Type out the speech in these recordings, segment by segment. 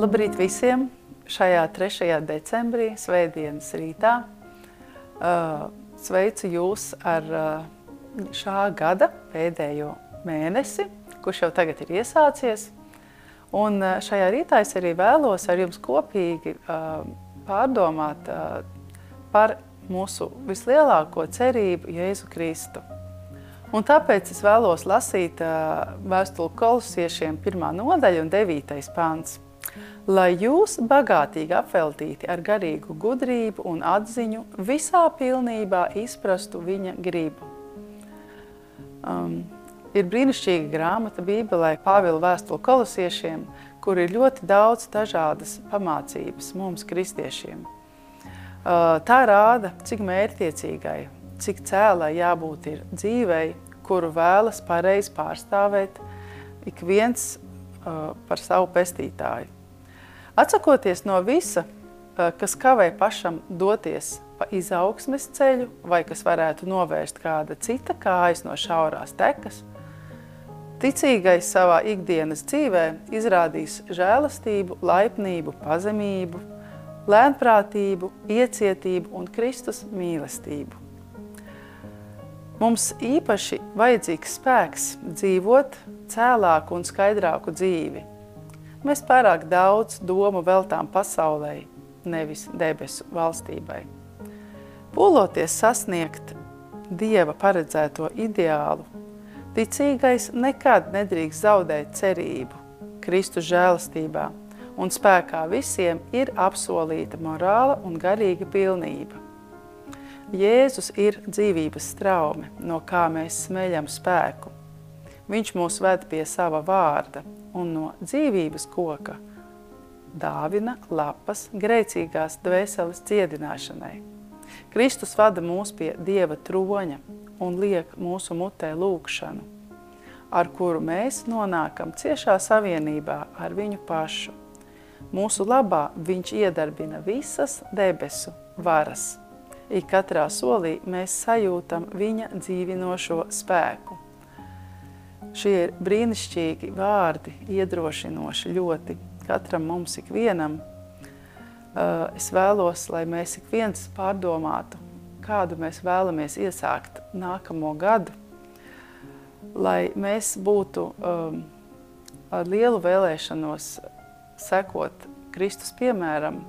Labrīt visiem! Šajā 3. decembrī, svētdienas rītā, uh, sveicu jūs ar uh, šā gada pēdējo mēnesi, kurš jau tagad ir iesācies. Un uh, šajā rītā es arī vēlos ar jums kopīgi pārdomāt par mūsu vislielāko cerību Jēzu Kristu. Un tāpēc es vēlos lasīt vēstuli kolosiešiem pirmā nodaļa un devītais pants – lai jūs bagātīgi apveltīti ar garīgu gudrību un atziņu visā pilnībā izprastu viņa gribu. Um, ir brīnišķīga grāmata Bībelē Pāvila vēstuli kolosiešiem, kur ir ļoti daudz dažādas pamācības mums, kristiešiem. Uh, tā rāda, cik mērķtiecīgai, cik cēlai jābūt ir dzīvei, kuru vēlas pareizi pārstāvēt ik viens par savu pestītāju. Atsakoties no visa, kas kavē pašam doties pa izaugsmes ceļu vai kas varētu novērst kāda cita kājas no šaurās tekas, ticīgais savā ikdienas dzīvē izrādīs žēlastību, laipnību, pazemību, lēnprātību, iecietību un Kristus mīlestību. Mums īpaši vajadzīgs spēks dzīvot cēlāku un skaidrāku dzīvi, Mēs pārāk daudz domu veltām pasaulē, nevis debesu valstībai. Pūloties sasniegt Dieva paredzēto ideālu, ticīgais nekad nedrīkst zaudēt cerību Kristu žēlastībā, un spēkā visiem ir apsolīta morāla un garīga pilnība. Jēzus ir dzīvības straume, no kā mēs smeļam spēku. Viņš mūs ved pie sava vārda, un no dzīvības koka dāvina lapas grēcīgās dvēseles ciedināšanai. Kristus vada mūs pie Dieva troņa un liek mūsu mutē lūkšanu, ar kuru mēs nonākam ciešā savienībā ar viņu pašu. Mūsu labā viņš iedarbina visas debesu varas. Ik katrā solī mēs sajūtam viņa dzīvinošo spēku. Šie ir brīnišķīgi vārdi, iedrošinoši ļoti katram mums ikvienam. Uh, es vēlos, lai mēs ik viens pārdomātu, kādu mēs vēlamies iesākt nākamo gadu, lai mēs būtu um, ar lielu vēlēšanos sekot Kristus piemēram,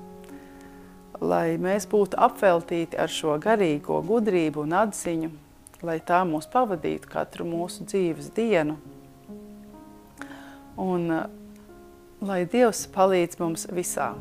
lai mēs būtu apveltīti ar šo garīgo gudrību un atziņu, lai tā mūs pavadītu katru mūsu dzīves dienu. Un lai Dievs palīdz mums visā.